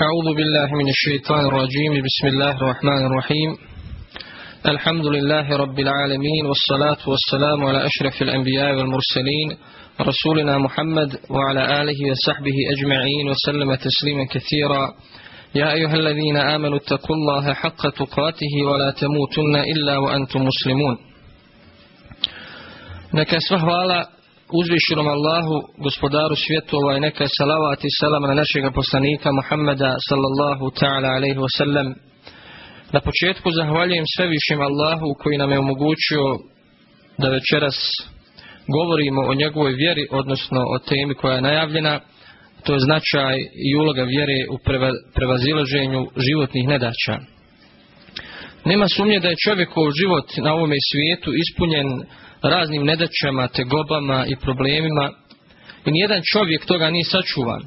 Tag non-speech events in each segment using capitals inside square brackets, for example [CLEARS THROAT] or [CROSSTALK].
أعوذ بالله من الشيطان الرجيم. بسم الله الرحمن الرحيم. الحمد لله رب العالمين والصلاة والسلام على أشرف الأنبياء والمرسلين رسولنا محمد وعلى آله وصحبه أجمعين وسلم تسليما كثيرا. يا أيها الذين آمنوا اتقوا الله حق تقاته ولا تموتن إلا وأنتم مسلمون. Sva hvala uzvišenom Allahu, gospodaru svjetova i neka salavat i salam na našega poslanika Muhammeda sallallahu ta'ala alaihi wasallam. Na početku zahvaljujem svevišem Allahu koji nam je omogućio da večeras govorimo o njegovoj vjeri, odnosno o temi koja je najavljena, to je značaj i uloga vjere u prevazilaženju životnih nedaća. Nema sumnje da je čovjekov život na ovome svijetu ispunjen raznim nedaćama, tegobama i problemima i nijedan čovjek toga nije sačuvan.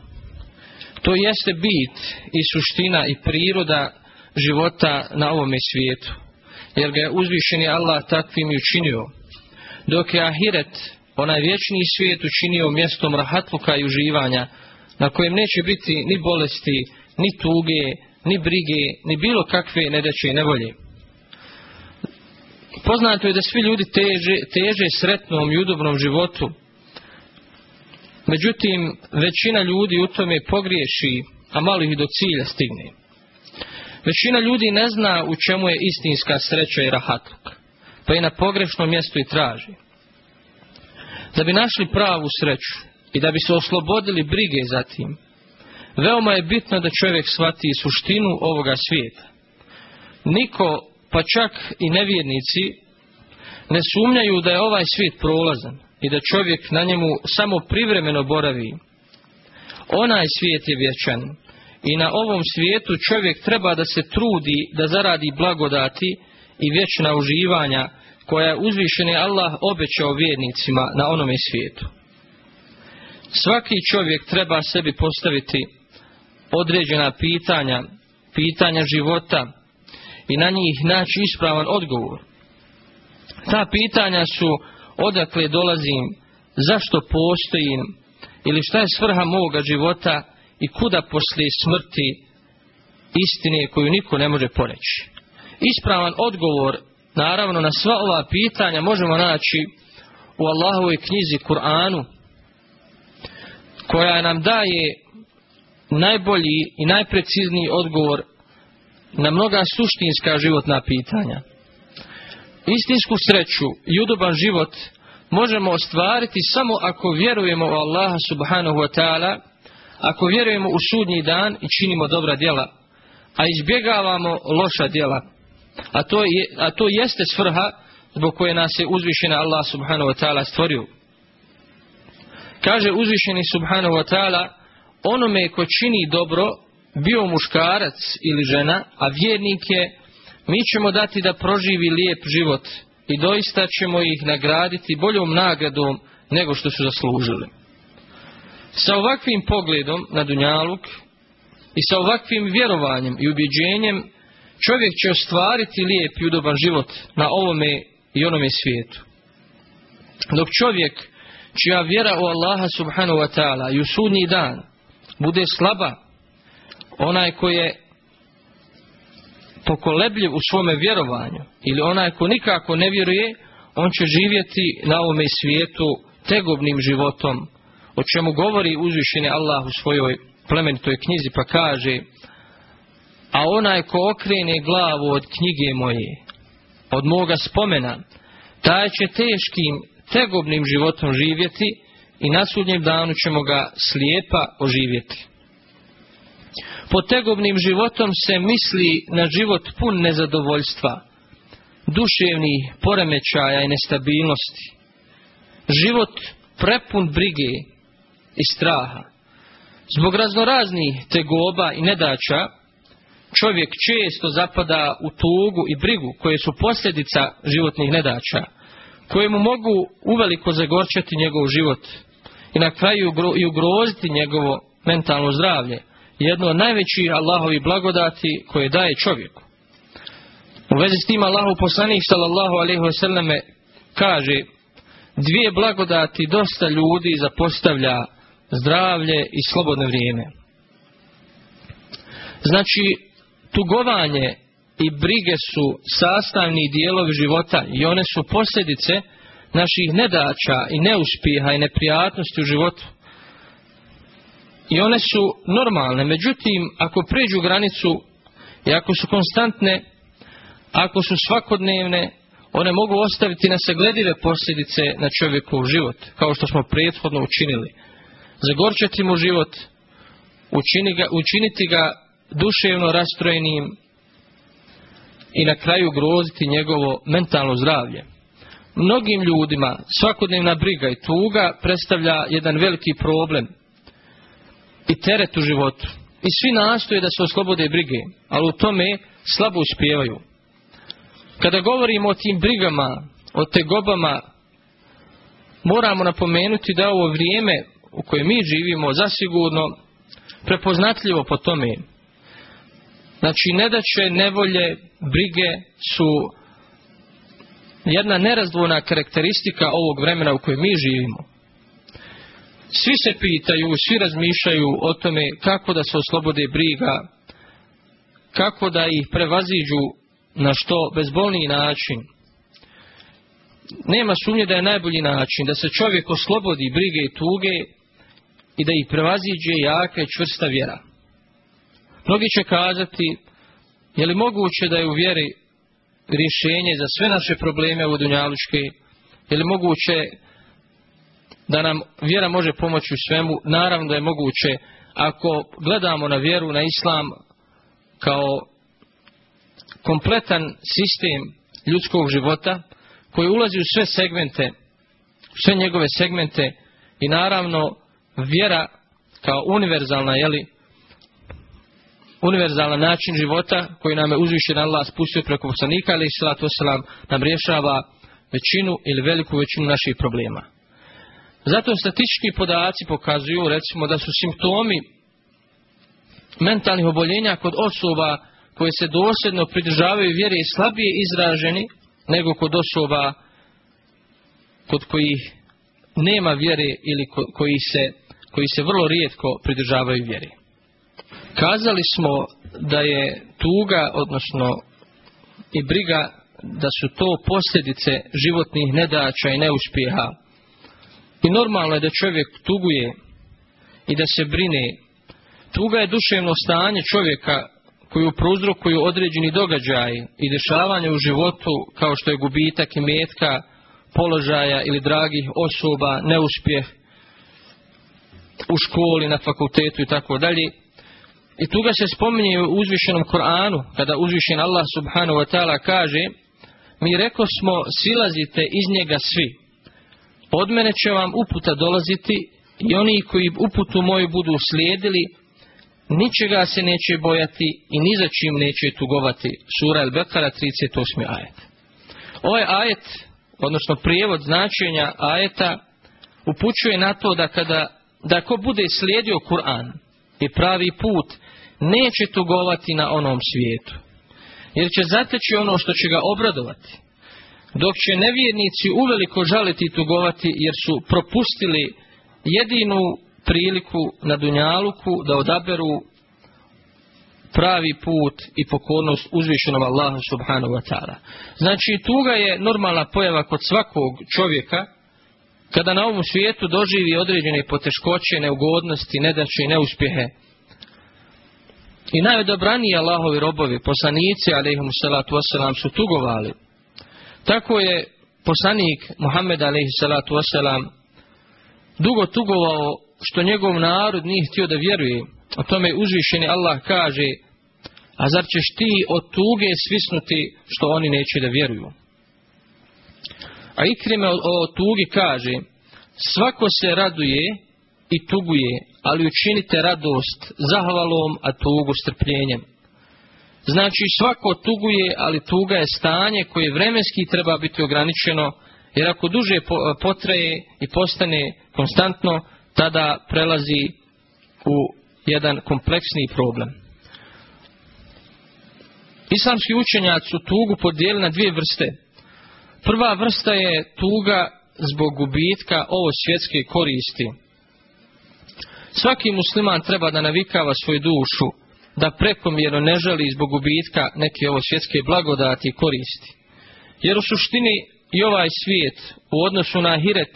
To jeste bit i suština i priroda života na ovome svijetu. Jer ga je uzvišeni Allah takvim i učinio. Dok je Ahiret, onaj vječni svijet, učinio mjestom rahatluka i uživanja, na kojem neće biti ni bolesti, ni tuge, ni brige, ni bilo kakve nedaće i nevolje. Poznato je da svi ljudi teže, teže sretnom i udobnom životu. Međutim, većina ljudi u tome pogriješi, a malo ih do cilja stigne. Većina ljudi ne zna u čemu je istinska sreća i rahatluk, pa je na pogrešnom mjestu i traži. Da bi našli pravu sreću i da bi se oslobodili brige za tim, veoma je bitno da čovjek shvati suštinu ovoga svijeta. Niko pa čak i nevjernici, ne sumnjaju da je ovaj svijet prolazan i da čovjek na njemu samo privremeno boravi. Onaj svijet je vječan i na ovom svijetu čovjek treba da se trudi da zaradi blagodati i vječna uživanja koja je uzvišeni Allah obećao vjernicima na onome svijetu. Svaki čovjek treba sebi postaviti određena pitanja, pitanja života, i na njih naći ispravan odgovor. Ta pitanja su odakle dolazim, zašto postojim ili šta je svrha moga života i kuda poslije smrti istine koju niko ne može poreći. Ispravan odgovor, naravno, na sva ova pitanja možemo naći u Allahovoj knjizi Kur'anu, koja nam daje najbolji i najprecizniji odgovor na mnoga suštinska životna pitanja. Istinsku sreću i udoban život možemo ostvariti samo ako vjerujemo u Allaha subhanahu wa ta'ala, ako vjerujemo u sudnji dan i činimo dobra djela, a izbjegavamo loša djela. A to, je, a to jeste svrha zbog koje nas je uzvišena Allah subhanahu wa ta'ala stvorio. Kaže uzvišeni subhanahu wa ta'ala, onome ko čini dobro, bio muškarac ili žena, a vjernik je, mi ćemo dati da proživi lijep život i doista ćemo ih nagraditi boljom nagradom nego što su zaslužili. Sa ovakvim pogledom na Dunjaluk i sa ovakvim vjerovanjem i ubjeđenjem čovjek će ostvariti lijep i udoban život na ovome i onome svijetu. Dok čovjek čija vjera u Allaha subhanahu wa ta'ala i u sudnji dan bude slaba onaj ko je pokolebljiv u svome vjerovanju ili onaj ko nikako ne vjeruje, on će živjeti na ovome svijetu tegobnim životom, o čemu govori uzvišeni Allah u svojoj plemenitoj knjizi pa kaže a onaj ko okrene glavu od knjige moje, od moga spomena, taj će teškim, tegobnim životom živjeti i na sudnjem danu ćemo ga slijepa oživjeti. Pod tegobnim životom se misli na život pun nezadovoljstva, duševnih poremećaja i nestabilnosti. Život prepun brige i straha. Zbog raznoraznih tegoba i nedača, čovjek često zapada u tugu i brigu koje su posljedica životnih nedača, koje mu mogu uveliko zagorčati njegov život i na kraju i ugroziti njegovo mentalno zdravlje jedno od najvećih Allahovi blagodati koje daje čovjeku. U vezi s tim Allahu poslanik sallallahu alaihi wasallam kaže dvije blagodati dosta ljudi zapostavlja zdravlje i slobodno vrijeme. Znači, tugovanje i brige su sastavni dijelovi života i one su posljedice naših nedača i neuspjeha i neprijatnosti u životu. I one su normalne, međutim, ako pređu granicu i ako su konstantne, ako su svakodnevne, one mogu ostaviti nesagledive posljedice na čovjekov život, kao što smo prethodno učinili. Zagorčati mu život, učiniti ga duševno rastrojenim i na kraju groziti njegovo mentalno zdravlje. Mnogim ljudima svakodnevna briga i tuga predstavlja jedan veliki problem i teret u životu. I svi nastoje da se oslobode brige, ali u tome slabo uspijevaju. Kada govorimo o tim brigama, o tegobama, moramo napomenuti da ovo vrijeme u kojem mi živimo zasigurno prepoznatljivo po tome. Znači, nedaće, nevolje, brige su jedna nerazdvojna karakteristika ovog vremena u kojem mi živimo. Svi se pitaju, svi razmišljaju o tome kako da se oslobode briga, kako da ih prevaziđu na što bezbolniji način. Nema sumnje da je najbolji način da se čovjek oslobodi brige i tuge i da ih prevaziđe jaka i čvrsta vjera. Mnogi će kazati, je li moguće da je u vjeri rješenje za sve naše probleme u Dunjaluške? Je li moguće da nam vjera može pomoći u svemu? Naravno da je moguće ako gledamo na vjeru, na islam kao kompletan sistem ljudskog života koji ulazi u sve segmente, sve njegove segmente i naravno vjera kao univerzalna, jeli, univerzalan način života koji nam je uzvišen Allah spustio preko poslanika, ali wasalam, nam rješava većinu ili veliku većinu naših problema. Zato statistički podaci pokazuju, recimo, da su simptomi mentalnih oboljenja kod osoba koje se dosljedno pridržavaju vjere i slabije izraženi nego kod osoba kod kojih nema vjere ili koji se, koji se vrlo rijetko pridržavaju vjere. Kazali smo da je tuga, odnosno i briga, da su to posljedice životnih nedača i neuspjeha. I normalno je da čovjek tuguje i da se brine. Tuga je duševno stanje čovjeka koju prouzrokuju određeni događaji i dešavanje u životu kao što je gubitak i metka, položaja ili dragih osoba, neuspjeh u školi, na fakultetu i tako dalje. I tu ga se spominje u uzvišenom Koranu, kada uzvišen Allah subhanahu wa ta'ala kaže mi reko smo silazite iz njega svi. Od mene će vam uputa dolaziti i oni koji uputu moju budu slijedili, ničega se neće bojati i ni za čim neće tugovati. Sura El-Bekara 38. ajet. Ovaj ajet, odnosno prijevod značenja ajeta, upućuje na to da kada da ko bude slijedio Kur'an i pravi put, neće tugovati na onom svijetu. Jer će zateći ono što će ga obradovati. Dok će nevjernici uveliko žaliti i tugovati jer su propustili jedinu priliku na Dunjaluku da odaberu pravi put i pokornost uzvišenom Allahu subhanahu wa ta'ala. Znači tuga je normalna pojava kod svakog čovjeka kada na ovom svijetu doživi određene poteškoće, neugodnosti, nedaće i neuspjehe i najodobraniji Allahovi robovi, poslanici, alaihim salatu wasalam, su tugovali. Tako je poslanik Muhammed, wasalam, dugo tugovao što njegov narod nije htio da vjeruje. O tome uzvišeni Allah kaže, a zar ćeš ti od tuge svisnuti što oni neće da vjeruju? A Ikrime o tugi kaže, svako se raduje i tuguje, ali učinite radost zahvalom, a tugu strpljenjem. Znači svako tuguje, ali tuga je stanje koje vremenski treba biti ograničeno, jer ako duže potraje i postane konstantno, tada prelazi u jedan kompleksni problem. Islamski učenjaci su tugu podijeli na dvije vrste. Prva vrsta je tuga zbog gubitka ovo svjetske koristi Svaki musliman treba da navikava svoju dušu da prekomjerno ne želi zbog gubitka neke ovo svjetske blagodati i koristi. Jer u suštini i ovaj svijet u odnosu na hiret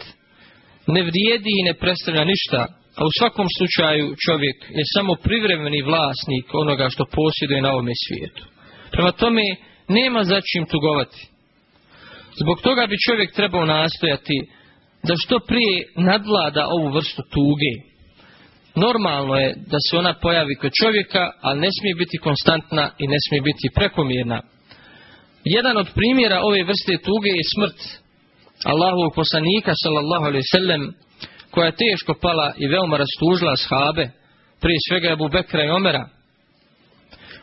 ne vrijedi i ne predstavlja ništa, a u svakom slučaju čovjek je samo privremeni vlasnik onoga što posjeduje na ovome svijetu. Prema tome, nema za čim tugovati. Zbog toga bi čovjek trebao nastojati da što prije nadvlada ovu vrstu tuge. Normalno je da se ona pojavi kod čovjeka, ali ne smije biti konstantna i ne smije biti prekomjerna. Jedan od primjera ove vrste tuge je smrt Allahovog poslanika sallallahu alaihi sallam koja je teško pala i veoma rastužila shabe, prije svega Abu Bekra i Omera,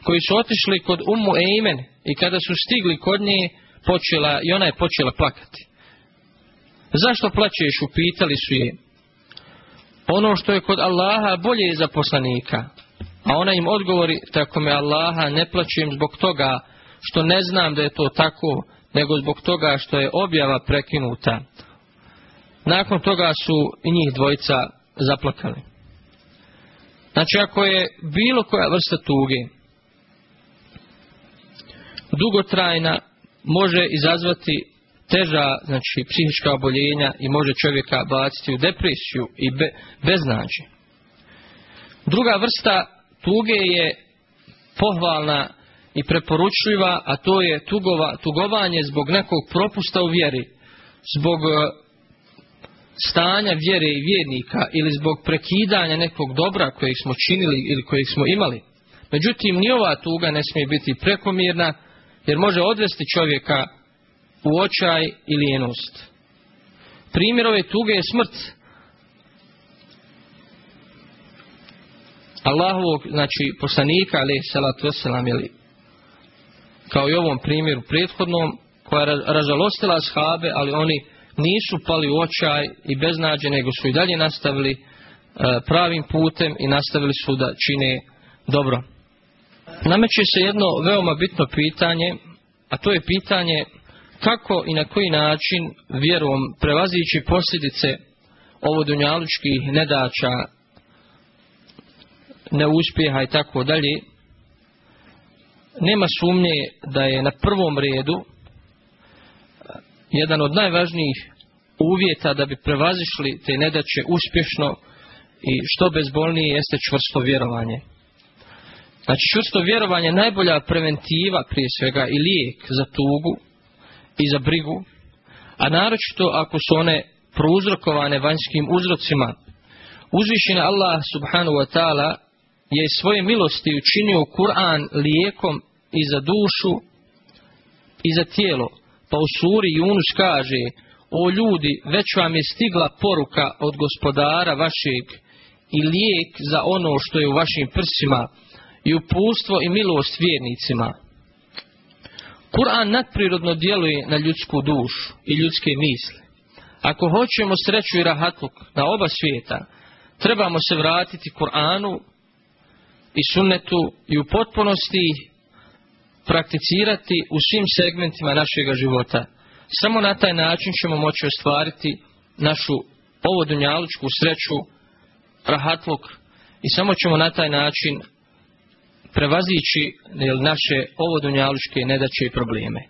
koji su otišli kod Ummu Eimen i kada su stigli kod nje, počela, i ona je počela plakati. Zašto plaćeš? Upitali su je. Ono što je kod Allaha bolje je za poslanika. A ona im odgovori, tako me Allaha ne plaćujem zbog toga što ne znam da je to tako, nego zbog toga što je objava prekinuta. Nakon toga su i njih dvojica zaplakali. Znači ako je bilo koja vrsta tuge dugotrajna, može izazvati teža, znači psihička oboljenja i može čovjeka baciti u depresiju i be, beznađe. Druga vrsta tuge je pohvalna i preporučljiva, a to je tugova, tugovanje zbog nekog propusta u vjeri, zbog e, stanja vjere i vjernika ili zbog prekidanja nekog dobra kojeg smo činili ili kojeg smo imali. Međutim, ni ova tuga ne smije biti prekomjerna, jer može odvesti čovjeka u očaj i lijenost. Primjer ove tuge je smrt. Allahovog, znači poslanika, ali salatu wasalam, jeli, kao i ovom primjeru prethodnom, koja je ražalostila shabe, ali oni nisu pali u očaj i beznađe, nego su i dalje nastavili e, pravim putem i nastavili su da čine dobro. Nameće se jedno veoma bitno pitanje, a to je pitanje kako i na koji način vjerom prevazići posljedice ovodunjalučkih nedača, neuspjeha i tako dalje, nema sumnje da je na prvom redu jedan od najvažnijih uvjeta da bi prevazišli te nedaće uspješno i što bezbolnije jeste čvrsto vjerovanje. Znači čvrsto vjerovanje je najbolja preventiva prije svega i lijek za tugu i za brigu, a naročito ako su one prouzrokovane vanjskim uzrocima. Uzvišena Allah subhanahu wa ta'ala je svoje milosti učinio Kur'an lijekom i za dušu i za tijelo. Pa u suri Yunus kaže, o ljudi, već vam je stigla poruka od gospodara vašeg i lijek za ono što je u vašim prsima i upustvo i milost vjernicima. Kur'an nadprirodno djeluje na ljudsku dušu i ljudske misli. Ako hoćemo sreću i rahatluk na oba svijeta, trebamo se vratiti Kur'anu i sunnetu i u potpunosti prakticirati u svim segmentima našega života. Samo na taj način ćemo moći ostvariti našu ovodunjalučku sreću, rahatluk i samo ćemo na taj način prevazići naše ovodunjalučke nedaće i probleme.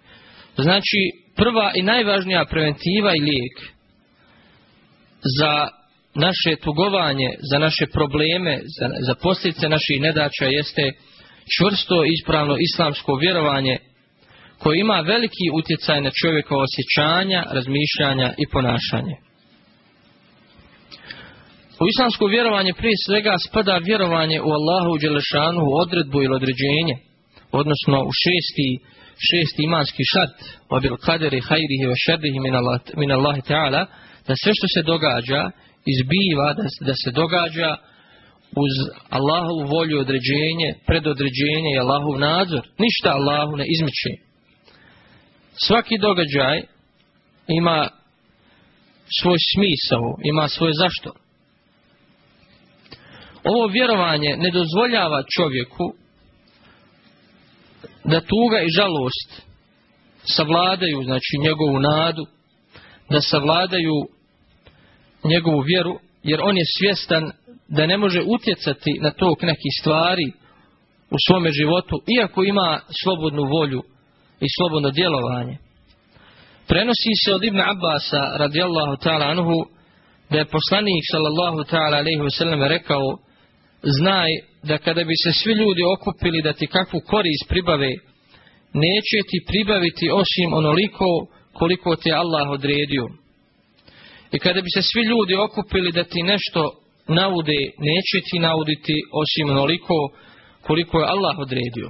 Znači, prva i najvažnija preventiva i lijek za naše tugovanje, za naše probleme, za, za posljedice naših nedaća jeste čvrsto ispravno islamsko vjerovanje koje ima veliki utjecaj na čovjekova osjećanja, razmišljanja i ponašanje. U islamsko vjerovanje prije svega spada vjerovanje u Allahu u Đelešanu u odredbu ili određenje, odnosno u šesti, šesti imanski šart, obil kaderi hajrihi wa šerrihi min Allahi ta'ala, da sve što se događa, izbiva, da, da se događa uz Allahovu volju određenje, predodređenje i Allahov nadzor. Ništa Allahu ne izmiče. Svaki događaj ima svoj smisao, ima svoje zašto. Ovo vjerovanje ne dozvoljava čovjeku da tuga i žalost savladaju, znači njegovu nadu, da savladaju njegovu vjeru, jer on je svjestan da ne može utjecati na tok nekih stvari u svome životu, iako ima slobodnu volju i slobodno djelovanje. Prenosi se od Ibn Abbasa radijallahu ta'ala anhu da je poslanik sallallahu ta'ala alaihi wasallam rekao znaj da kada bi se svi ljudi okupili da ti kakvu korist pribave neće ti pribaviti osim onoliko koliko ti je Allah odredio. I kada bi se svi ljudi okupili da ti nešto naude, neće ti nauditi osim onoliko koliko je Allah odredio.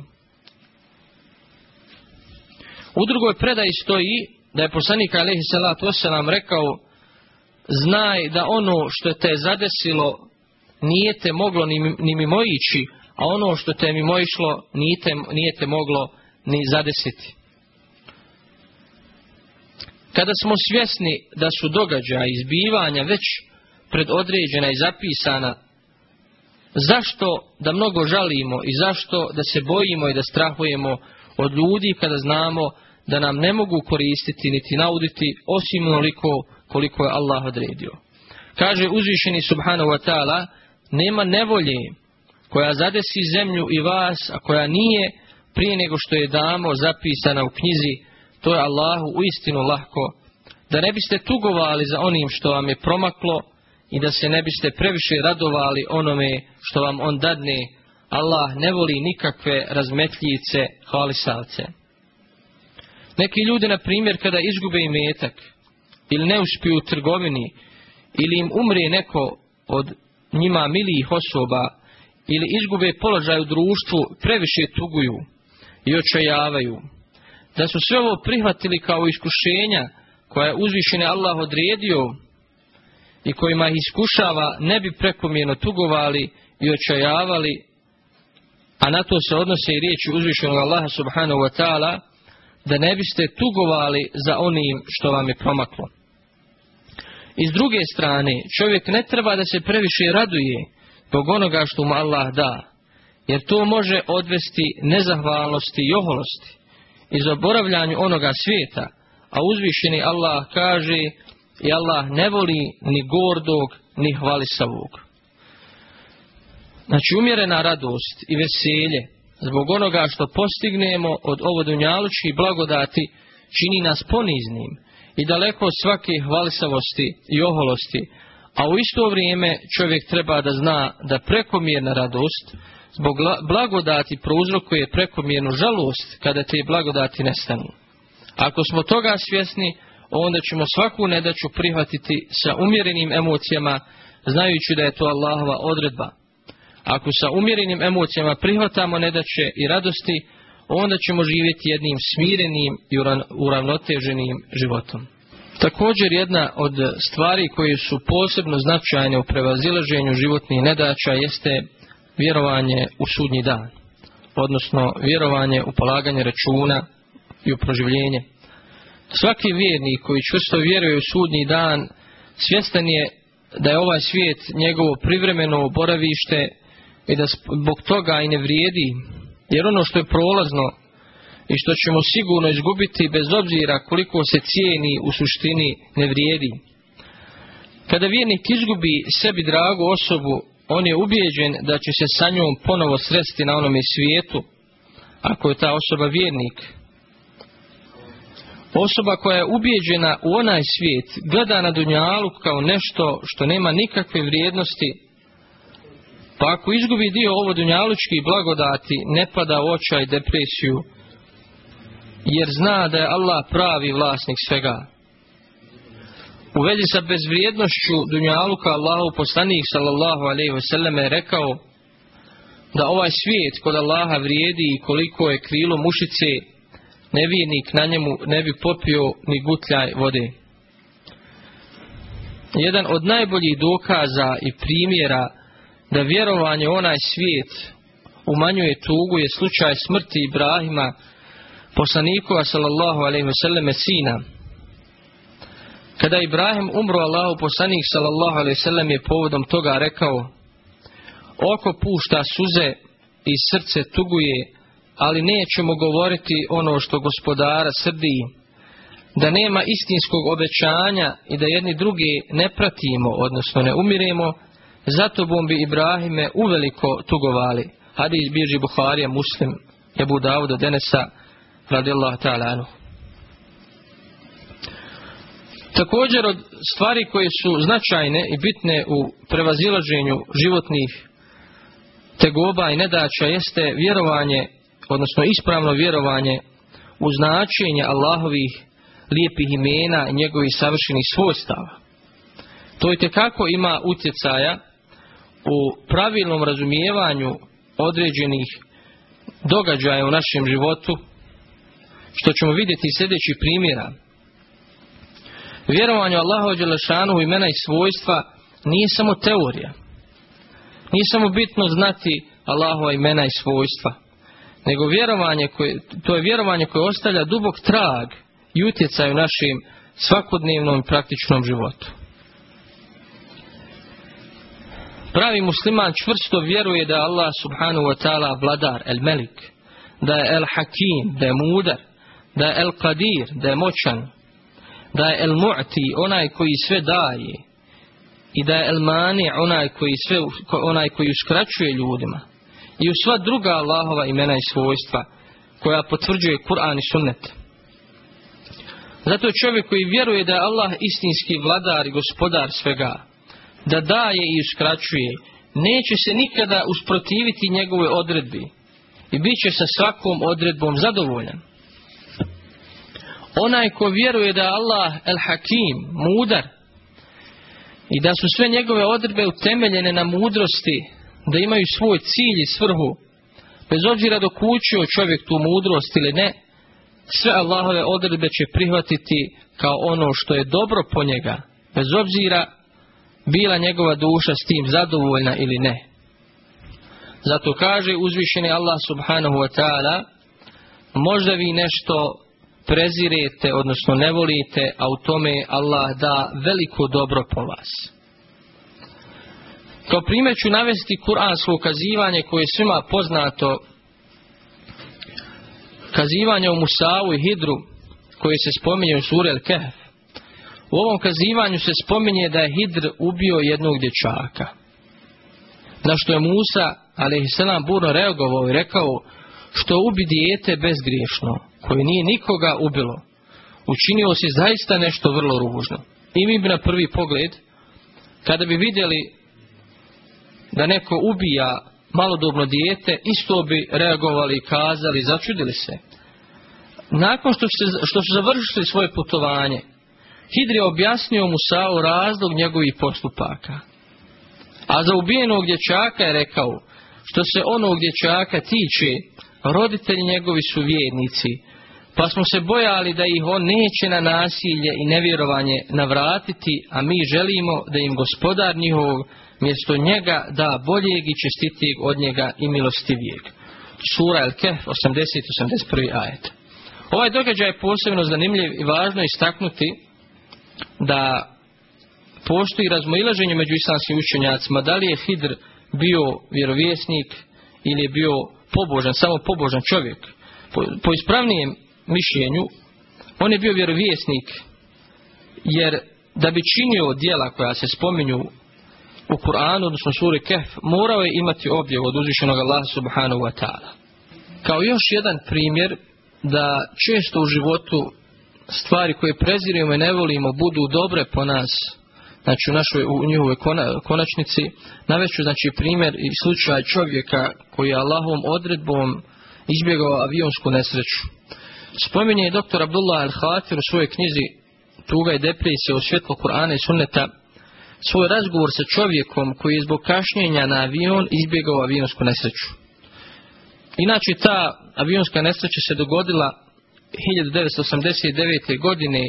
U drugoj predaji stoji da je poslanik alaihi salatu wasalam rekao znaj da ono što te zadesilo nije te moglo ni, ni mimo ići, a ono što te mimo išlo nije te, nije te moglo ni zadesiti. Kada smo svjesni da su događaja izbivanja već predodređena i zapisana, zašto da mnogo žalimo i zašto da se bojimo i da strahujemo od ljudi kada znamo da nam ne mogu koristiti niti nauditi osim onoliko koliko je Allah odredio. Kaže uzvišeni subhanahu wa ta'ala, nema nevolje koja zadesi zemlju i vas, a koja nije prije nego što je damo zapisana u knjizi, to je Allahu u istinu lahko, da ne biste tugovali za onim što vam je promaklo i da se ne biste previše radovali onome što vam on dadne, Allah ne voli nikakve razmetljice hvalisavce. Neki ljudi, na primjer, kada izgube imetak ili ne uspiju u trgovini ili im umre neko od njima milijih osoba ili izgube položaj u društvu, previše tuguju i očajavaju. Da su sve ovo prihvatili kao iskušenja koja je uzvišene Allah odredio i kojima ih iskušava, ne bi prekomjerno tugovali i očajavali, a na to se odnose i riječi uzvišenog Allaha subhanahu wa ta'ala, da ne biste tugovali za onim što vam je promaklo. I s druge strane, čovjek ne treba da se previše raduje zbog onoga što mu Allah da, jer to može odvesti nezahvalnosti i oholosti i zaboravljanju onoga svijeta, a uzvišeni Allah kaže i Allah ne voli ni gordog ni hvalisavog. Znači umjerena radost i veselje zbog onoga što postignemo od ovodunjalučkih blagodati čini nas poniznim i daleko od svake hvalisavosti i oholosti, a u isto vrijeme čovjek treba da zna da prekomjerna radost zbog blagodati prouzrokuje prekomjernu žalost kada te blagodati nestanu. Ako smo toga svjesni, onda ćemo svaku nedaću prihvatiti sa umjerenim emocijama, znajući da je to Allahova odredba. Ako sa umjerenim emocijama prihvatamo nedaće i radosti, onda ćemo živjeti jednim smirenim i uravnoteženim životom. Također jedna od stvari koje su posebno značajne u prevazilaženju životnih nedaća jeste vjerovanje u sudnji dan, odnosno vjerovanje u polaganje računa i u proživljenje. Svaki vjernik koji čvrsto vjeruje u sudnji dan svjestan je da je ovaj svijet njegovo privremeno boravište i da zbog toga i ne vrijedi, jer ono što je prolazno i što ćemo sigurno izgubiti bez obzira koliko se cijeni u suštini ne vrijedi. Kada vjernik izgubi sebi dragu osobu, on je ubijeđen da će se sa njom ponovo sresti na onome svijetu, ako je ta osoba vjernik. Osoba koja je ubijeđena u onaj svijet gleda na dunjalu kao nešto što nema nikakve vrijednosti, pa ako izgubi dio ovo dunjalučkih blagodati, ne pada u očaj depresiju, jer zna da je Allah pravi vlasnik svega. U vezi sa bezvrijednošću Dunjaluka Allahu poslanik sallallahu alaihi wasallam je rekao da ovaj svijet kod Allaha vrijedi i koliko je krilo mušice, nevjernik na njemu ne bi popio ni gutljaj vode. Jedan od najboljih dokaza i primjera da vjerovanje onaj svijet umanjuje tugu je slučaj smrti Ibrahima poslanikova sallallahu alaihi wasallam sina. Kada Ibrahim umro Allahu poslanik sallallahu alaihi wasallam je povodom toga rekao Oko pušta suze i srce tuguje, ali nećemo govoriti ono što gospodara srdi, da nema istinskog obećanja i da jedni drugi ne pratimo, odnosno ne umiremo, zato bom bi Ibrahime uveliko tugovali. Hadis bježi Buharija, Muslim, Ebu Dawuda, Denesa, radijallahu ta'ala. Također od stvari koje su značajne i bitne u prevazilaženju životnih tegoba i nedaća jeste vjerovanje, odnosno ispravno vjerovanje u značenje Allahovih lijepih imena i njegovih savršenih svojstava. To i kako ima utjecaja u pravilnom razumijevanju određenih događaja u našem životu, što ćemo vidjeti iz sljedećih primjera. Vjerovanje u Allahu Đelešanu imena i svojstva nije samo teorija. Nije samo bitno znati Allahova imena i svojstva. Nego vjerovanje koje, to je vjerovanje koje ostavlja dubok trag i utjecaj u našem svakodnevnom i praktičnom životu. Pravi musliman čvrsto vjeruje da je Allah subhanahu wa ta'ala vladar, el melik, da je el hakim, da je mudar, da je el qadir, da je moćan, da je el mu'ti, onaj koji sve daje, i da je el mani, onaj koji, sve, onaj koji uskraćuje ljudima, i u sva druga Allahova imena i svojstva, koja potvrđuje Kur'an i sunnet. Zato čovjek koji vjeruje da je Allah istinski vladar i gospodar svega, da daje i uskraćuje, neće se nikada usprotiviti njegove odredbi i bit će sa svakom odredbom zadovoljan. Onaj ko vjeruje da je Allah el hakim, mudar, i da su sve njegove odredbe utemeljene na mudrosti, da imaju svoj cilj i svrhu, bez obzira dok učio čovjek tu mudrost ili ne, sve Allahove odredbe će prihvatiti kao ono što je dobro po njega, bez obzira bila njegova duša s tim zadovoljna ili ne. Zato kaže uzvišeni Allah subhanahu wa ta'ala, možda vi nešto prezirete, odnosno ne volite, a u tome Allah da veliko dobro po vas. Kao primjer ću navesti kuransko kazivanje koje je svima poznato kazivanje u Musavu i Hidru koje se spominje u suri El Kehf. U ovom kazivanju se spominje da je Hidr ubio jednog dječaka. Na što je Musa, a.s. burno reagovao i rekao što ubi dijete bezgriješno, koje nije nikoga ubilo, učinio si zaista nešto vrlo ružno. I mi bi na prvi pogled, kada bi vidjeli da neko ubija malodobno dijete, isto bi reagovali kazali, začudili se. Nakon što, se, što su završili svoje putovanje, Hidr je objasnio Musa'u razlog njegovih postupaka. A za ubijenog dječaka je rekao, što se onog dječaka tiče, roditelji njegovi su vjernici, pa smo se bojali da ih on neće na nasilje i nevjerovanje navratiti, a mi želimo da im gospodar njihov mjesto njega da boljeg i čestitijeg od njega i milostivijeg. Sura El Kehf 80-81 ajet. Ovaj događaj je posebno zanimljiv i važno istaknuti da postoji razmoilaženje među islamskim učenjacima da li je Hidr bio vjerovjesnik ili je bio pobožan, samo pobožan čovjek. Po, po ispravnijem mišljenju, on je bio vjerovjesnik jer da bi činio dijela koja se spominju u Kur'anu, odnosno suri Kehf, morao je imati objav od uzvišenog Allaha subhanahu wa ta'ala. Kao još jedan primjer da često u životu stvari koje prezirujemo i ne volimo budu dobre po nas, znači u našoj u njihovoj konačnici, naveću znači primjer i slučaj čovjeka koji je Allahovom odredbom izbjegao avionsku nesreću. Spominje je doktor Abdullah al-Khatir u svojoj knjizi Tuga i depresija u svjetlo Kur'ana i sunneta svoj razgovor sa čovjekom koji je zbog kašnjenja na avion izbjegao avionsku nesreću. Inače ta avionska nesreća se dogodila 1989. godine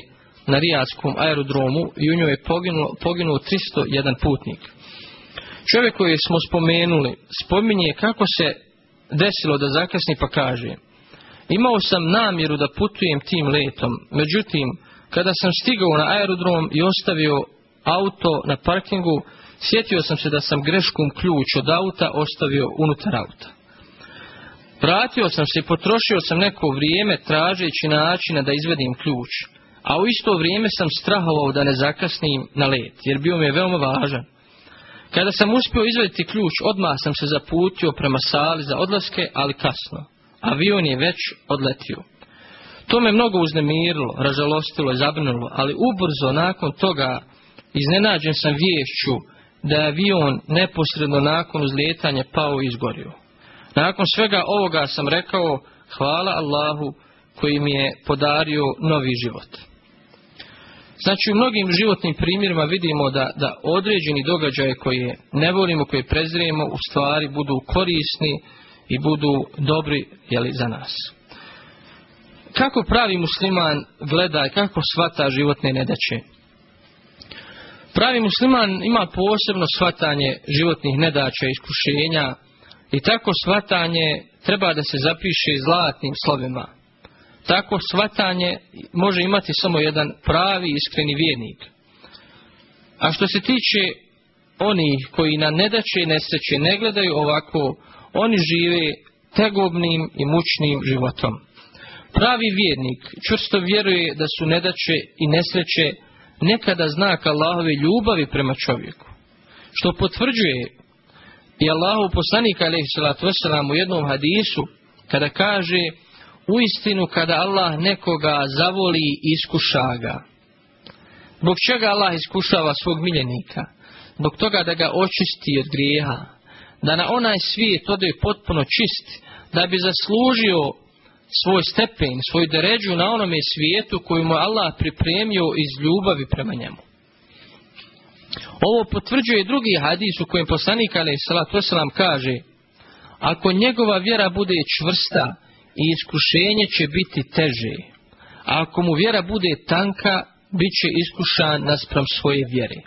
na Rijadskom aerodromu i u njoj je poginuo, poginuo 301 putnik. Čovjek koji smo spomenuli spominje kako se desilo da zakasni pa kaže Imao sam namjeru da putujem tim letom, međutim, kada sam stigao na aerodrom i ostavio auto na parkingu, sjetio sam se da sam greškom ključ od auta ostavio unutar auta. Vratio sam se i potrošio sam neko vrijeme tražeći načina da izvedim ključ, a u isto vrijeme sam strahovao da ne zakasnim na let, jer bio mi je veoma važan. Kada sam uspio izvediti ključ, odmah sam se zaputio prema sali za odlaske, ali kasno. Avion je već odletio. To me mnogo uznemirilo, ražalostilo i zabrinulo, ali ubrzo nakon toga iznenađen sam viješću da je avion neposredno nakon uzlijetanja pao i izgorio. Nakon svega ovoga sam rekao hvala Allahu koji mi je podario novi život. Znači u mnogim životnim primjerima vidimo da, da određeni događaje koje ne volimo, koje prezrijemo, u stvari budu korisni i budu dobri jeli, za nas. Kako pravi musliman gleda i kako shvata životne nedaće? Pravi musliman ima posebno shvatanje životnih nedaća iskušenja i tako shvatanje treba da se zapiše zlatnim slovima. Tako shvatanje može imati samo jedan pravi iskreni vjernik. A što se tiče onih koji na nedaće i nesreće ne gledaju ovako, oni žive tegobnim i mučnim životom. Pravi vjernik čvrsto vjeruje da su nedaće i nesreće nekada znak Allahove ljubavi prema čovjeku. Što potvrđuje i Allahu poslanik alaihi u jednom hadisu kada kaže u istinu kada Allah nekoga zavoli iskuša ga. Zbog čega Allah iskušava svog miljenika? Zbog toga da ga očisti od grijeha. Da na onaj svijet ode potpuno čist. Da bi zaslužio svoj stepen, svoj deređu na onome svijetu koju mu Allah pripremio iz ljubavi prema njemu. Ovo potvrđuje drugi hadis u kojem poslanik salatu kaže ako njegova vjera bude čvrsta i iskušenje će biti teže. A ako mu vjera bude tanka, bit će iskušan naspram svoje vjere.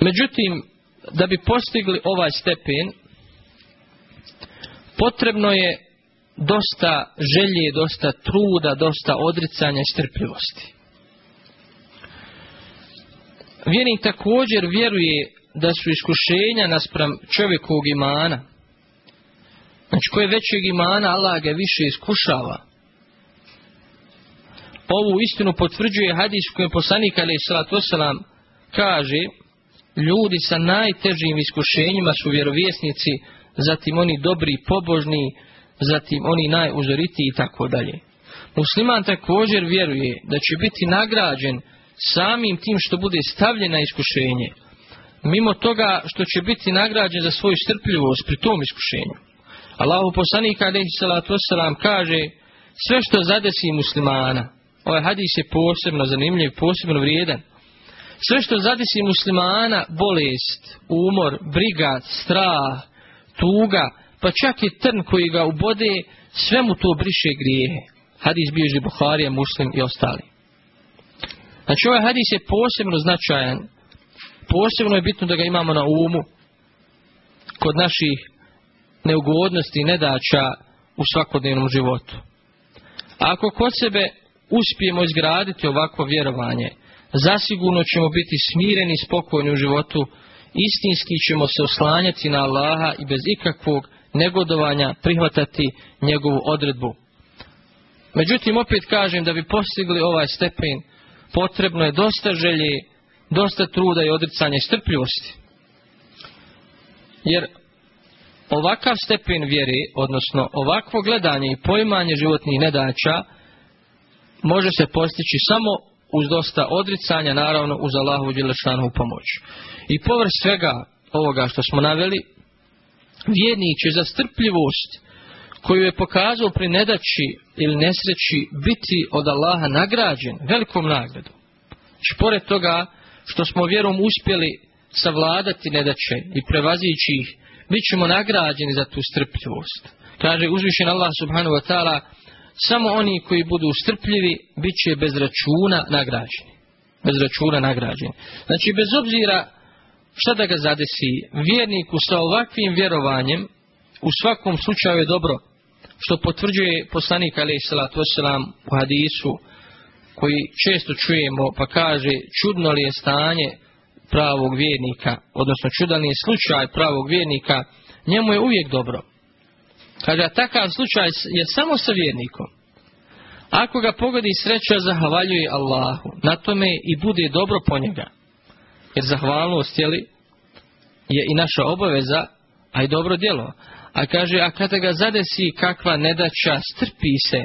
Međutim, da bi postigli ovaj stepen, potrebno je dosta želje, dosta truda, dosta odricanja i strpljivosti. Vjernik također vjeruje da su iskušenja naspram čovjekovog imana, Znači, koje većeg imana, Allah ga više iskušava. Ovu istinu potvrđuje hadis kojem poslanik wasalam, kaže ljudi sa najtežim iskušenjima su vjerovjesnici, zatim oni dobri pobožni, zatim oni najuzoritiji i tako dalje. Musliman također vjeruje da će biti nagrađen samim tim što bude stavljen na iskušenje, mimo toga što će biti nagrađen za svoju strpljivost pri tom iskušenju. Allahu poslanik alaihi salatu wasalam kaže sve što zadesi muslimana, ovaj hadis je posebno zanimljiv, posebno vrijedan. Sve što zadesi muslimana, bolest, umor, briga, strah, tuga, pa čak i trn koji ga ubode, sve mu to briše grijehe. Hadis bježi Buharija, Muslim i ostali. Znači ovaj hadis je posebno značajan, posebno je bitno da ga imamo na umu kod naših neugodnosti i nedaća u svakodnevnom životu. ako kod sebe uspijemo izgraditi ovakvo vjerovanje, zasigurno ćemo biti smireni i spokojni u životu, istinski ćemo se oslanjati na Allaha i bez ikakvog negodovanja prihvatati njegovu odredbu. Međutim, opet kažem da bi postigli ovaj stepen, potrebno je dosta želje, dosta truda i odricanja i strpljivosti. Jer ovakav stepen vjere, odnosno ovakvo gledanje i poimanje životnih nedaća, može se postići samo uz dosta odricanja, naravno uz Allahu Đelešanu pomoć. I povrh svega ovoga što smo naveli, vjernik će za strpljivost koju je pokazao pri nedaći ili nesreći biti od Allaha nagrađen velikom nagradom. Znači, pored toga što smo vjerom uspjeli savladati nedaće i prevazići ih bit ćemo nagrađeni za tu strpljivost. Kaže uzvišen Allah subhanahu wa ta'ala, samo oni koji budu strpljivi, bit će bez računa nagrađeni. Bez računa nagrađeni. Znači, bez obzira šta da ga zadesi, vjerniku sa ovakvim vjerovanjem, u svakom slučaju je dobro, što potvrđuje poslanik alaih salatu wasalam u hadisu, koji često čujemo, pa kaže, čudno li je stanje pravog vjernika, odnosno čudan je slučaj pravog vjernika, njemu je uvijek dobro. Kaže, takav slučaj je samo sa vjernikom. Ako ga pogodi sreća, zahvaljuje Allahu. Na tome i bude dobro po njega. jer zahvalnost je, je i naša obaveza, a i dobro djelo. A kaže, a kada ga zadesi kakva nedaća, strpi se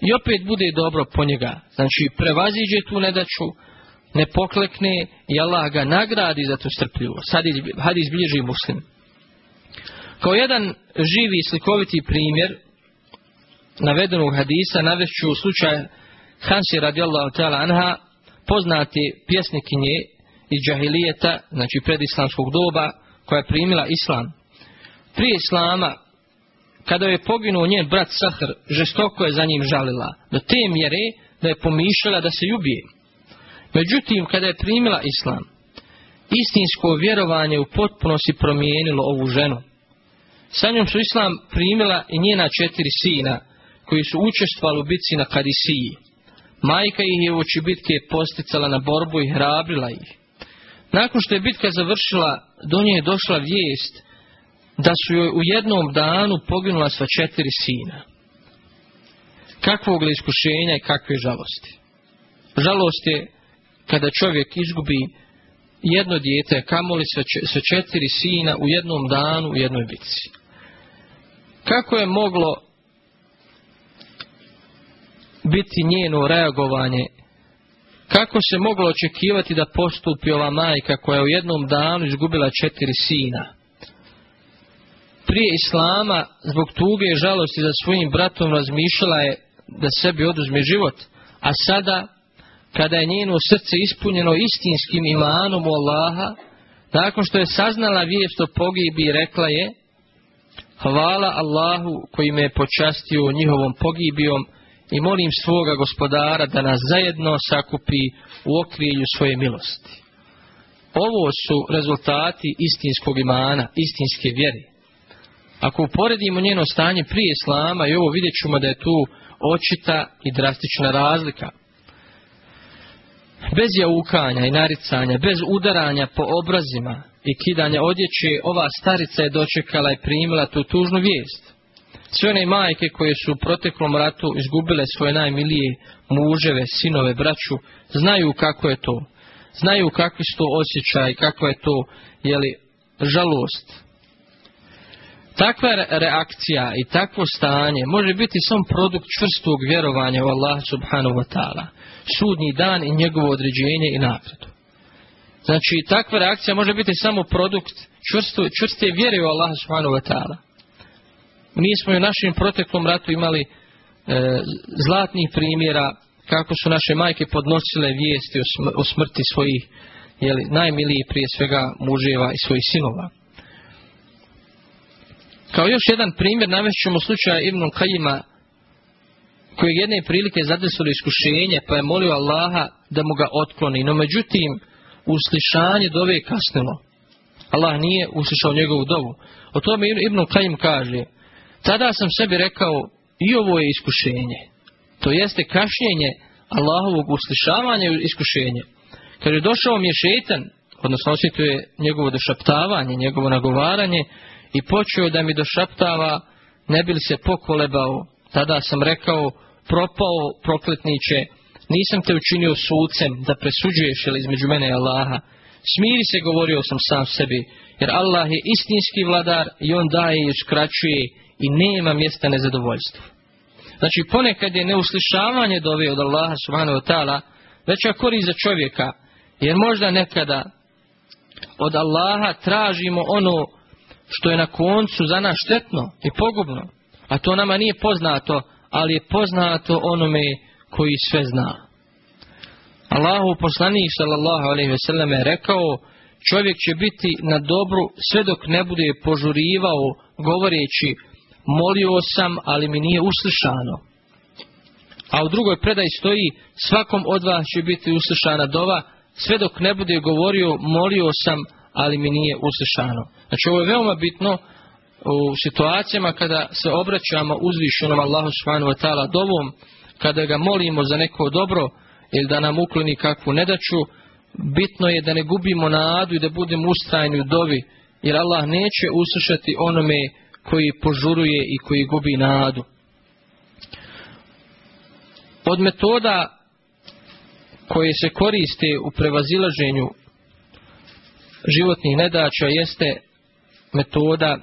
i opet bude dobro po njega. Znači, prevaziđe tu nedaću, ne poklekne i Allah ga nagradi za tu strpljivost. Hadis bilježi muslim. Kao jedan živi slikoviti primjer navedenog hadisa navešću slučaj Hansi radijallahu ta'ala anha, poznati pjesnikinje iz džahilijeta, znači predislamskog doba, koja je primila islam. Prije islama, kada je poginuo njen brat Sahr, žestoko je za njim žalila, do te mjere da je pomišljala da se ubije. Međutim, kada je primila islam, istinsko vjerovanje u potpunosti promijenilo ovu ženu. Sa njom su islam primila i njena četiri sina, koji su učestvovali u bitci na Kadisiji. Majka ih je u oči bitke posticala na borbu i hrabrila ih. Nakon što je bitka završila, do nje je došla vijest da su joj u jednom danu poginula sva četiri sina. Kakvog li iskušenja i kakve žalosti? Žalost je kada čovjek izgubi jedno dijete, kamoli sve četiri sina u jednom danu u jednoj bitci. Kako je moglo biti njeno reagovanje kako se moglo očekivati da postupi ova majka koja je u jednom danu izgubila četiri sina? Prije Islama, zbog tuge i žalosti za svojim bratom, razmišljala je da sebi oduzme život, a sada, kada je njeno srce ispunjeno istinskim imanom u Allaha, nakon što je saznala vijest o pogibi, rekla je, hvala Allahu koji me je počastio njihovom pogibijom, i molim svoga gospodara da nas zajedno sakupi u okrilju svoje milosti. Ovo su rezultati istinskog imana, istinske vjere. Ako uporedimo njeno stanje prije Islama i ovo vidjet ćemo da je tu očita i drastična razlika. Bez jaukanja i naricanja, bez udaranja po obrazima i kidanja odjeće, ova starica je dočekala i primila tu tužnu vijest. Sve one majke koje su u proteklom ratu izgubile svoje najmilije muževe, sinove, braću, znaju kako je to. Znaju kakvi su to osjećaj, kako je to, jeli, žalost. Takva reakcija i takvo stanje može biti sam produkt čvrstog vjerovanja u Allah subhanahu wa ta'ala. Sudnji dan i njegovo određenje i nagradu. Znači, takva reakcija može biti samo produkt čvrste vjere u Allah subhanahu wa ta'ala. Mi smo u našem proteklom ratu imali e, zlatnih primjera kako su naše majke podnosile vijesti o, smrti svojih jeli, najmilijih prije svega muževa i svojih sinova. Kao još jedan primjer navešćemo slučaja Ibn Kajima koji jedne prilike zadesilo iskušenje pa je molio Allaha da mu ga otkloni. No međutim, uslišanje dove je kasnilo. Allah nije uslišao njegovu dovu. O tome Ibn Kajim kaže tada sam sebi rekao i ovo je iskušenje. To jeste kašnjenje Allahovog uslišavanja i iskušenje. Kad je došao mi je šetan, odnosno osjetio je njegovo došaptavanje, njegovo nagovaranje i počeo da mi došaptava ne bi li se pokolebao. Tada sam rekao, propao prokletniče, nisam te učinio sucem da presuđuješ ili između mene i Allaha. Smiri se, govorio sam sam sebi, jer Allah je istinski vladar i on daje i uskraćuje i nema mjesta nezadovoljstvu. Znači ponekad je neuslišavanje dove od Allaha subhanahu wa ta'ala veća korist za čovjeka, jer možda nekada od Allaha tražimo ono što je na koncu za nas štetno i pogubno, a to nama nije poznato, ali je poznato onome koji sve zna. Allahu poslanik sallallahu alejhi ve sellem je rekao čovjek će biti na dobru sve dok ne bude požurivao govoreći molio sam, ali mi nije uslišano. A u drugoj predaji stoji, svakom od vas će biti uslišana dova, sve dok ne bude govorio, molio sam, ali mi nije uslišano. Znači ovo je veoma bitno u situacijama kada se obraćamo uzvišenom Allahu subhanahu wa ta'ala dovom, kada ga molimo za neko dobro ili da nam ukloni kakvu nedaću, bitno je da ne gubimo nadu i da budemo ustrajni u dovi, jer Allah neće uslišati onome koji požuruje i koji gubi nadu. Od metoda koje se koriste u prevazilaženju životnih nedaća jeste metoda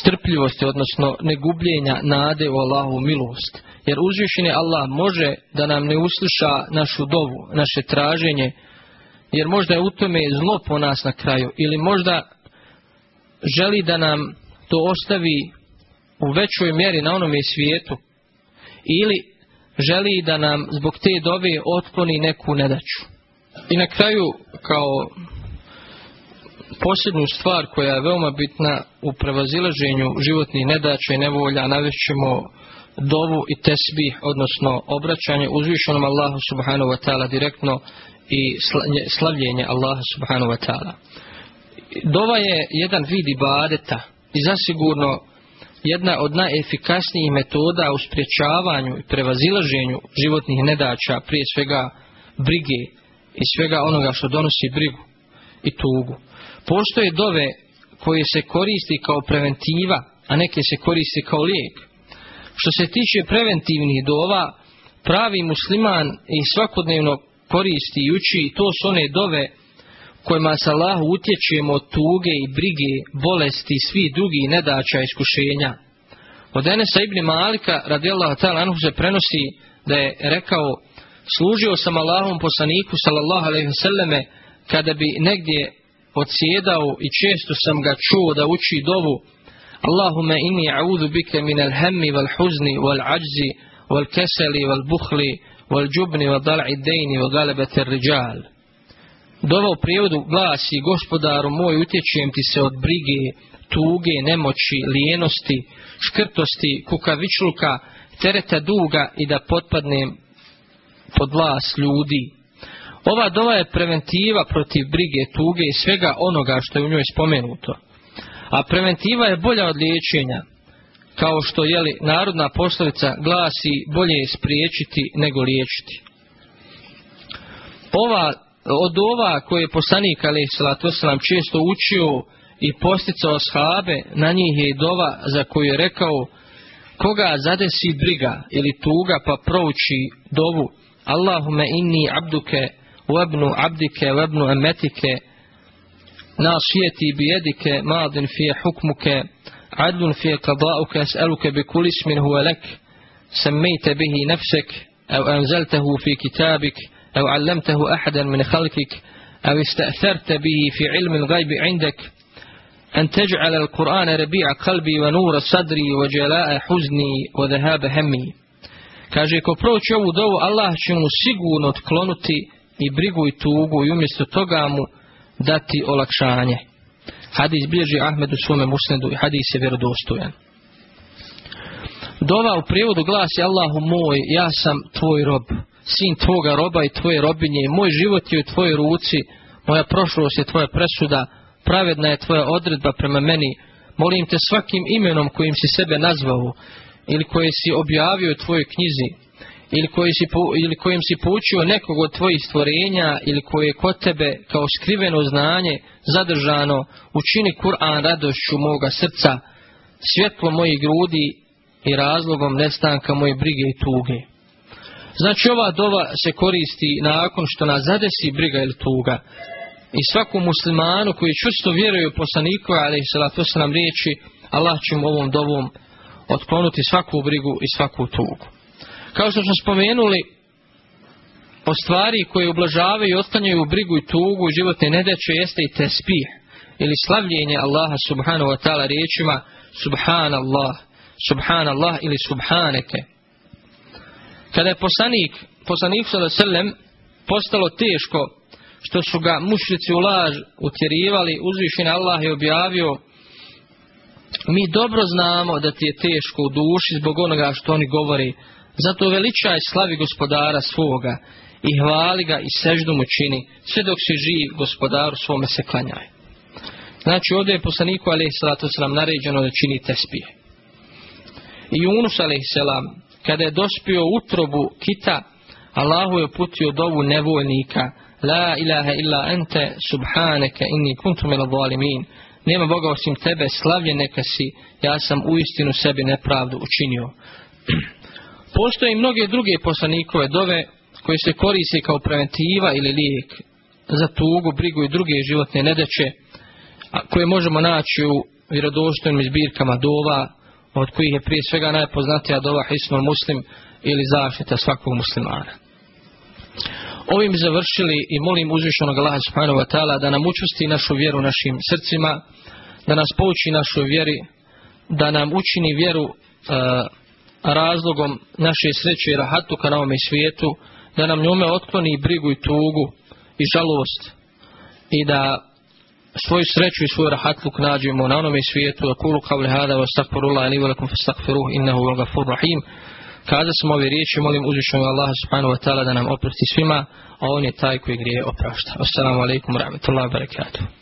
strpljivosti, odnosno negubljenja nade u Allahu milost. Jer uzvišeni Allah može da nam ne usluša našu dovu, naše traženje, jer možda je u tome zlo po nas na kraju, ili možda želi da nam to ostavi u većoj mjeri na onome svijetu, ili želi da nam zbog te dove otkloni neku nedaću. I na kraju, kao posljednju stvar koja je veoma bitna u prevazilaženju životnih nedaća i nevolja navešćemo dovu i tesbih, odnosno obraćanje uzvišenom Allahu subhanahu wa ta'ala direktno i slavljenje Allaha subhanahu wa ta'ala. Dova je jedan vid ibadeta i zasigurno jedna od najefikasnijih metoda u spriječavanju i prevazilaženju životnih nedaća, prije svega brige i svega onoga što donosi brigu i tugu. Postoje dove koje se koristi kao preventiva, a neke se koristi kao lijek. Što se tiče preventivnih dova, pravi musliman i svakodnevno koristi i uči, to su one dove kojima se Allahu utječemo od tuge i brige, bolesti i svi drugi nedača i iskušenja. Od Enesa ibn Malika radijallahu ta'ala anhu se prenosi da je rekao služio sam Allahom poslaniku sallallahu alaihi selleme kada bi negdje odsjedao i često sam ga čuo da uči dovu. Allahume inni a'udhu bike min al-hammi wal-huzni wal-ajzi wal-keseli wal-buhli wal-džubni wal-dal'i dejni wal-galebete rijal. Dova u prijevodu glasi gospodaru moj utječujem ti se od brige, tuge, nemoći, lijenosti, škrtosti, kukavičluka, tereta duga i da potpadnem pod vlas ljudi. Ova dova je preventiva protiv brige, tuge i svega onoga što je u njoj spomenuto. A preventiva je bolja od liječenja. Kao što je li narodna poslovica glasi bolje je spriječiti nego liječiti. Ova, od ova koje je poslanik ali nam često učio i posticao shabe, na njih je i dova za koju je rekao koga zadesi briga ili tuga pa prouči dovu Allahume inni abduke وابن عبدك وابن أمتك ناصيتي بيدك ماض في حكمك عدل في قضاؤك أسألك بكل اسم هو لك سميت به نفسك أو أنزلته في كتابك أو علمته أحدا من خلقك أو استأثرت به في علم الغيب عندك أن تجعل القرآن ربيع قلبي ونور صدري وجلاء حزني وذهاب همي Kaže, ko proći ovu dovu, Allah će mu sigurno otkloniti i brigu i tugu i umjesto toga mu dati olakšanje. Hadis bilježi Ahmed u svome musnedu i hadis je vjerodostojan. Dova u prijevodu glasi Allahu moj, ja sam tvoj rob, sin tvoga roba i tvoje robinje, moj život je u tvojoj ruci, moja prošlost je tvoja presuda, pravedna je tvoja odredba prema meni, molim te svakim imenom kojim si sebe nazvao ili koje si objavio u tvojoj knjizi, ili, koji si, ili kojim si poučio nekog od tvojih stvorenja ili koje je kod tebe kao skriveno znanje zadržano, učini Kur'an radošću moga srca, svjetlo mojih grudi i razlogom nestanka moje brige i tuge. Znači ova dova se koristi nakon što nas zadesi briga ili tuga. I svakom muslimanu koji čusto vjeruje u poslaniku, ali se nam riječi, Allah će mu ovom dovom otkloniti svaku brigu i svaku tugu. Kao što smo spomenuli, o stvari koje ublažavaju i otklanjaju brigu i tugu i životne nedeće jeste i tespih ili slavljenje Allaha subhanahu wa ta'ala riječima subhanallah, subhanallah ili subhaneke. Kada je poslanik, poslanik sallam postalo teško što su ga mušrici u laž utjerivali, uzvišen Allah je objavio mi dobro znamo da ti je teško u duši zbog onoga što oni govori zato veličaj slavi gospodara svoga i hvali ga i seždu mu čini, sve dok se živi gospodaru svome se klanjaj. Znači ovdje je poslaniku a.s. naređeno da čini tespije. I Yunus a.s. kada je dospio utrobu kita, Allahu je putio dovu nevoljnika, La ilaha illa ente subhaneke inni kuntu zalimin. Nema Boga osim tebe, slavljen neka si, ja sam uistinu sebi nepravdu učinio. [CLEARS THROAT] Postoje i mnoge druge poslanikove dove koje se koriste kao preventiva ili lijek za tugu, brigu i druge životne nedeće koje možemo naći u vjerodostojnim zbirkama dova od kojih je prije svega najpoznatija dova Hisnul Muslim ili zaštita svakog muslimana. Ovim završili i molim uzvišenog Allaha subhanahu wa ta'ala da nam učusti našu vjeru našim srcima, da nas pouči našoj vjeri, da nam učini vjeru e, razlogom naše sreće i rahatuka na ovome svijetu, da nam njome otkloni brigu i tugu i žalost i da svoju sreću i svoj rahatluk nađemo na onome svijetu. Kulu kavli hada wa stakfirullah ili velakum fastakfiruh innahu gafur rahim kada smo ove riječi molim uzvišenog Allaha subhanahu wa ta'ala da nam oprosti svima a on je taj koji grije oprašta. Assalamu alaikum wa rahmatullahi wa barakatuh.